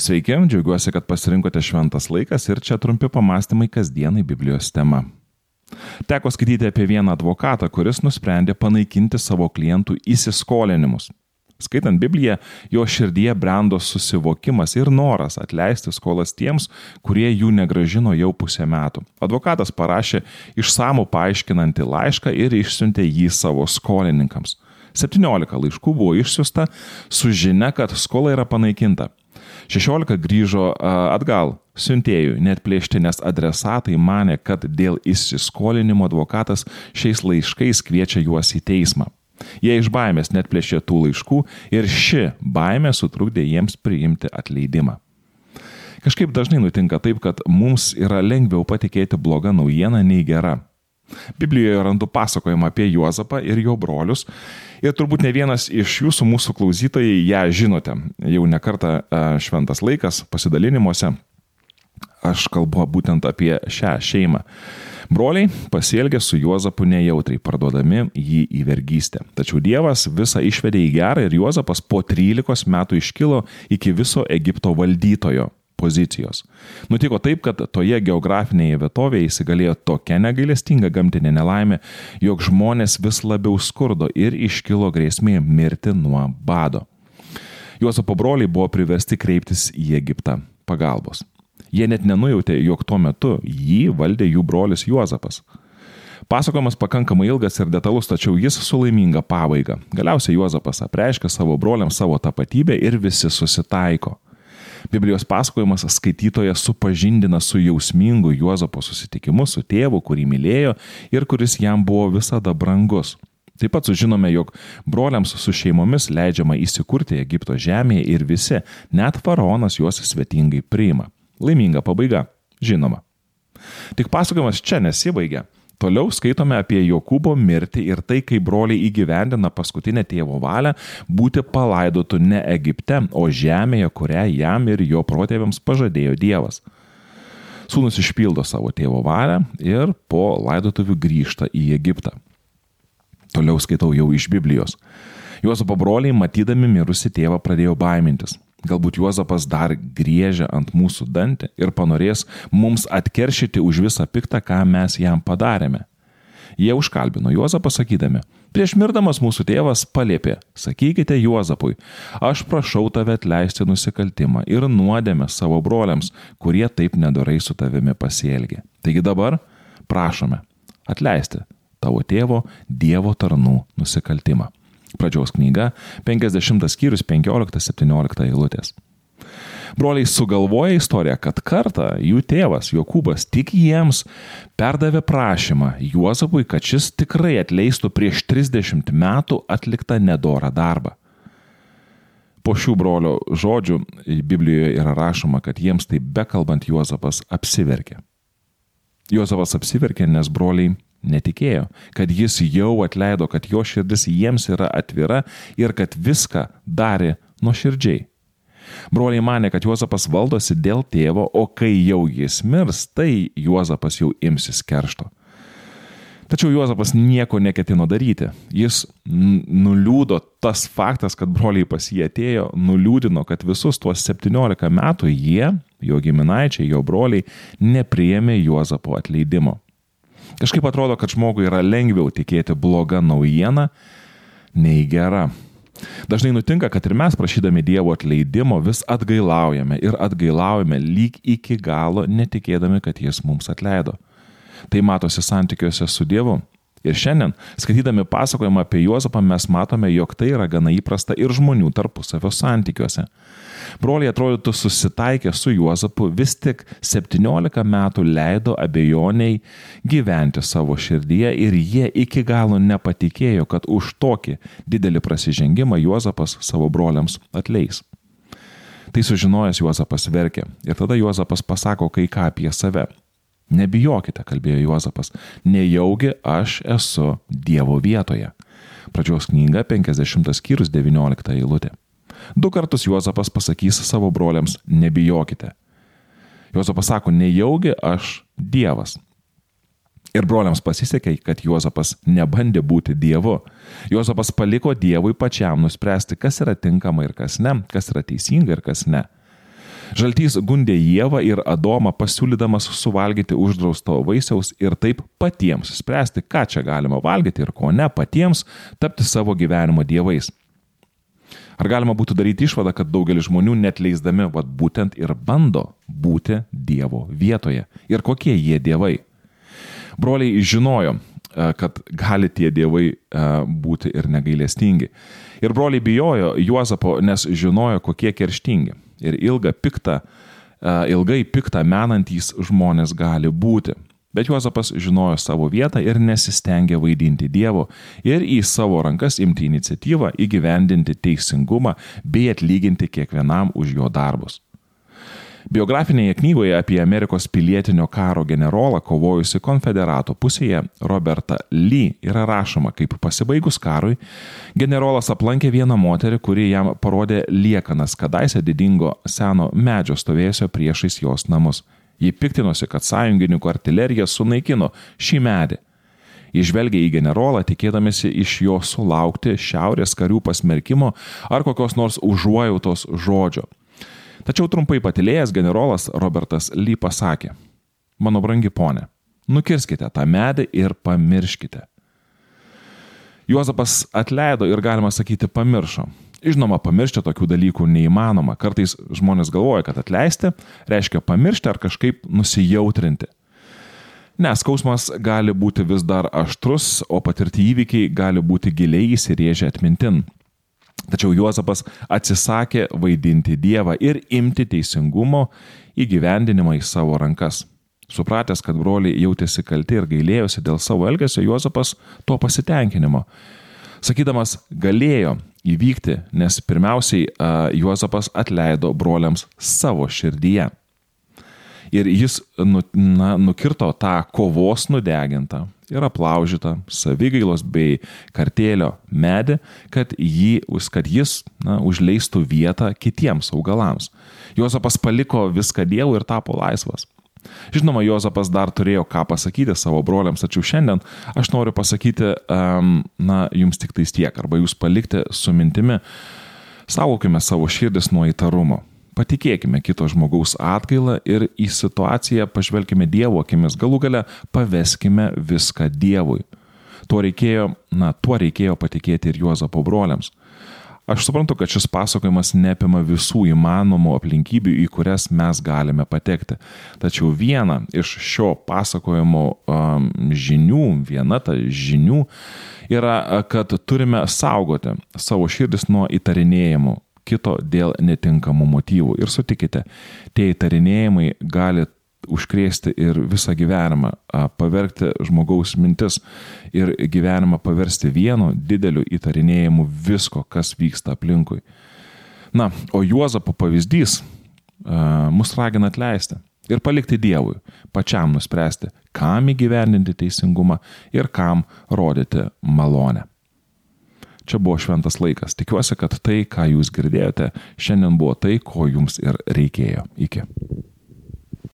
Sveiki, džiaugiuosi, kad pasirinkote šventas laikas ir čia trumpi pamastymai kasdienai Biblijos tema. Teko skaityti apie vieną advokatą, kuris nusprendė panaikinti savo klientų įsiskolinimus. Skaitant Bibliją, jo širdyje brendo susivokimas ir noras atleisti skolas tiems, kurie jų negražino jau pusę metų. Advokatas parašė išsamų paaiškinantį laišką ir išsiuntė jį savo skolininkams. 17 laiškų buvo išsiusta su žinia, kad skola yra panaikinta. 16 grįžo atgal siuntėjui, net plėšti, nes adresatai mane, kad dėl įsiskolinimo advokatas šiais laiškais kviečia juos į teismą. Jie iš baimės net plėšė tų laiškų ir ši baimė sutrukdė jiems priimti atleidimą. Kažkaip dažnai nutinka taip, kad mums yra lengviau patikėti blogą naujieną nei gera. Biblijoje randu pasakojimą apie Juozapą ir jo brolius. Ir turbūt ne vienas iš jūsų mūsų klausytojai ją žinote. Jau nekarta e, šventas laikas pasidalinimuose. Aš kalbu būtent apie šią šeimą. Broliai pasielgė su Juozapu nejautriai, parduodami jį į vergystę. Tačiau Dievas visą išvedė į gerą ir Juozapas po 13 metų iškilo iki viso Egipto valdytojo pozicijos. Nutiko taip, kad toje geografinėje vietovėje įsigalėjo tokia negailestinga gamtinė nelaimė, jog žmonės vis labiau skurdo ir iškilo grėsmė mirti nuo bado. Juozapo broliai buvo priversti kreiptis į Egiptą pagalbos. Jie net nenujautė, jog tuo metu jį valdė jų brolis Juozapas. Pasakojimas pakankamai ilgas ir detalus, tačiau jis su laiminga pabaiga. Galiausiai Juozapas apreiškia savo broliams savo tapatybę ir visi susitaiko. Biblijos pasakojimas skaitytoje supažindina su jausmingu Juozapo susitikimu su tėvu, kurį mylėjo ir kuris jam buvo visada brangus. Taip pat sužinome, jog broliams su šeimomis leidžiama įsikurti Egipto žemėje ir visi, net faraonas juos svetingai priima. Laiminga pabaiga, žinoma. Tik pasakojimas čia nesibaigia. Toliau skaitome apie Jokūbo mirtį ir tai, kaip broliai įgyvendina paskutinę tėvo valią būti palaidotų ne Egipte, o žemėje, kurią jam ir jo protėviams pažadėjo Dievas. Sūnus išpildo savo tėvo valią ir po laidotuvių grįžta į Egiptą. Toliau skaitau jau iš Biblijos. Juozapo broliai, matydami mirusi tėvą, pradėjo baimintis. Galbūt Juozapas dar griežia ant mūsų dantį ir panorės mums atkeršyti už visą piktą, ką mes jam padarėme. Jie užkalbino Juozapą sakydami, prieš mirdamas mūsų tėvas palėpė, sakykite Juozapui, aš prašau tave atleisti nusikaltimą ir nuodėmę savo broliams, kurie taip nedorai su tavimi pasielgė. Taigi dabar prašome atleisti tavo tėvo Dievo tarnų nusikaltimą. Pradžios knyga, 50 skyrius 15-17 eilutės. Broliai sugalvoja istoriją, kad kartą jų tėvas Jokūbas tik jiems perdavė prašymą Juozapui, kad šis tikrai atleistų prieš 30 metų atliktą nedorą darbą. Po šių brolio žodžių Biblijoje yra rašoma, kad jiems tai bekalbant Juozapas apsiverkė. Juozapas apsiverkė, nes broliai netikėjo, kad jis jau atleido, kad jo širdis jiems yra atvira ir kad viską darė nuoširdžiai. Broliai mane, kad Juozapas valdosi dėl tėvo, o kai jau jis mirs, tai Juozapas jau imsis keršto. Tačiau Juozapas nieko neketino daryti. Jis nuliūdo tas faktas, kad broliai pas jį atėjo, nuliūdino, kad visus tuos 17 metų jie, jo giminaičiai, jo broliai, nepriėmė Juozapo atleidimo. Kažkaip atrodo, kad žmogui yra lengviau tikėti blogą naujieną nei gera. Dažnai nutinka, kad ir mes prašydami Dievo atleidimo vis atgailaujame ir atgailaujame lyg iki galo, netikėdami, kad Jis mums atleido. Tai matosi santykiuose su Dievu. Ir šiandien, skaitydami pasakojimą apie Juozapą, mes matome, jog tai yra gana įprasta ir žmonių tarpusavio santykiuose. Broliai atrodytų susitaikė su Juozapu, vis tik 17 metų leido abejoniai gyventi savo širdyje ir jie iki galo nepatikėjo, kad už tokį didelį prasižengimą Juozapas savo broliams atleis. Tai sužinojęs Juozapas verkė ir tada Juozapas pasako kai ką apie save. Nebijokite, kalbėjo Juozapas, nejaugi aš esu Dievo vietoje. Pradžios knyga 50 skyrius 19 eilutė. Du kartus Juozapas pasakys savo broliams, nebijokite. Juozapas sako, nejaugi aš Dievas. Ir broliams pasisekė, kad Juozapas nebandė būti Dievu. Juozapas paliko Dievui pačiam nuspręsti, kas yra tinkama ir kas ne, kas yra teisinga ir kas ne. Žaltys gundė Jėvą ir Adomą pasiūlydamas suvalgyti uždrausto vaisiaus ir taip patiems spręsti, ką čia galima valgyti ir ko ne, patiems tapti savo gyvenimo dievais. Ar galima būtų daryti išvadą, kad daugelis žmonių net leisdami, vad būtent ir bando būti Dievo vietoje. Ir kokie jie dievai? Broliai žinojo, e, kad gali tie dievai e, būti ir negailestingi. Ir broliai bijojo Juozapo, nes žinojo, kokie kerštingi. Ir ilgą piktą, e, ilgai piktą menantys žmonės gali būti. Bet Juozapas žinojo savo vietą ir nesistengė vaidinti Dievo ir į savo rankas imti iniciatyvą įgyvendinti teisingumą bei atlyginti kiekvienam už jo darbus. Biografinėje knygoje apie Amerikos pilietinio karo generolą kovojusi konfederato pusėje Robertą Lee yra rašoma, kaip pasibaigus karui, generolas aplankė vieną moterį, kuri jam parodė liekanas kadaise didingo seno medžio stovėjusio priešais jos namus. Ji piktinosi, kad sąjungininkų artilerija sunaikino šį medį. Išvelgia į generolą, tikėdamėsi iš jo sulaukti šiaurės karių pasmerkimo ar kokios nors užuojautos žodžio. Tačiau trumpai patilėjęs generolas Robertas Ly pasakė, mano brangi ponė, nukirskite tą medį ir pamirškite. Juozapas atleido ir galima sakyti pamiršo. Žinoma, pamiršti tokių dalykų neįmanoma. Kartais žmonės galvoja, kad atleisti reiškia pamiršti ar kažkaip nusijautrinti. Nes skausmas gali būti vis dar aštrus, o patirti įvykiai gali būti giliai įsirėžę atmintin. Tačiau Juozapas atsisakė vaidinti Dievą ir imti teisingumo įgyvendinimą į savo rankas. Supratęs, kad broliai jautėsi kalti ir gailėjosi dėl savo elgesio, Juozapas to pasitenkinimo. Sakydamas, galėjo įvykti, nes pirmiausiai Juozapas atleido broliams savo širdyje. Ir jis nu, na, nukirto tą kovos nudegintą ir aplaužytą savigailos bei kartėlio medį, kad, jį, kad jis na, užleistų vietą kitiems augalams. Juozapas paliko viską Dievui ir tapo laisvas. Žinoma, Jozapas dar turėjo ką pasakyti savo broliams, tačiau šiandien aš noriu pasakyti, um, na, jums tik tais tiek, arba jūs palikti su mintimi, saugokime savo širdis nuo įtarumo. Patikėkime kito žmogaus atgailą ir į situaciją pažvelkime Dievo akimis, galų gale paveskime viską Dievui. Tuo reikėjo, na, tuo reikėjo patikėti ir Juozapo broliams. Aš suprantu, kad šis pasakojimas neapima visų įmanomų aplinkybių, į kurias mes galime patekti. Tačiau viena iš šio pasakojimo um, žinių, viena ta žinių yra, kad turime saugoti savo širdis nuo įtarinėjimų kito dėl netinkamų motyvų. Ir sutikite, tie įtarinėjimai gali užkrėsti ir visą gyvenimą, pavergti žmogaus mintis ir gyvenimą paversti vienu dideliu įtarinėjimu visko, kas vyksta aplinkui. Na, o Juozapo pavyzdys mus ragina atleisti ir palikti Dievui, pačiam nuspręsti, kam įgyvendinti teisingumą ir kam rodyti malonę. Čia buvo šventas laikas. Tikiuosi, kad tai, ką jūs girdėjote, šiandien buvo tai, ko jums ir reikėjo. Iki.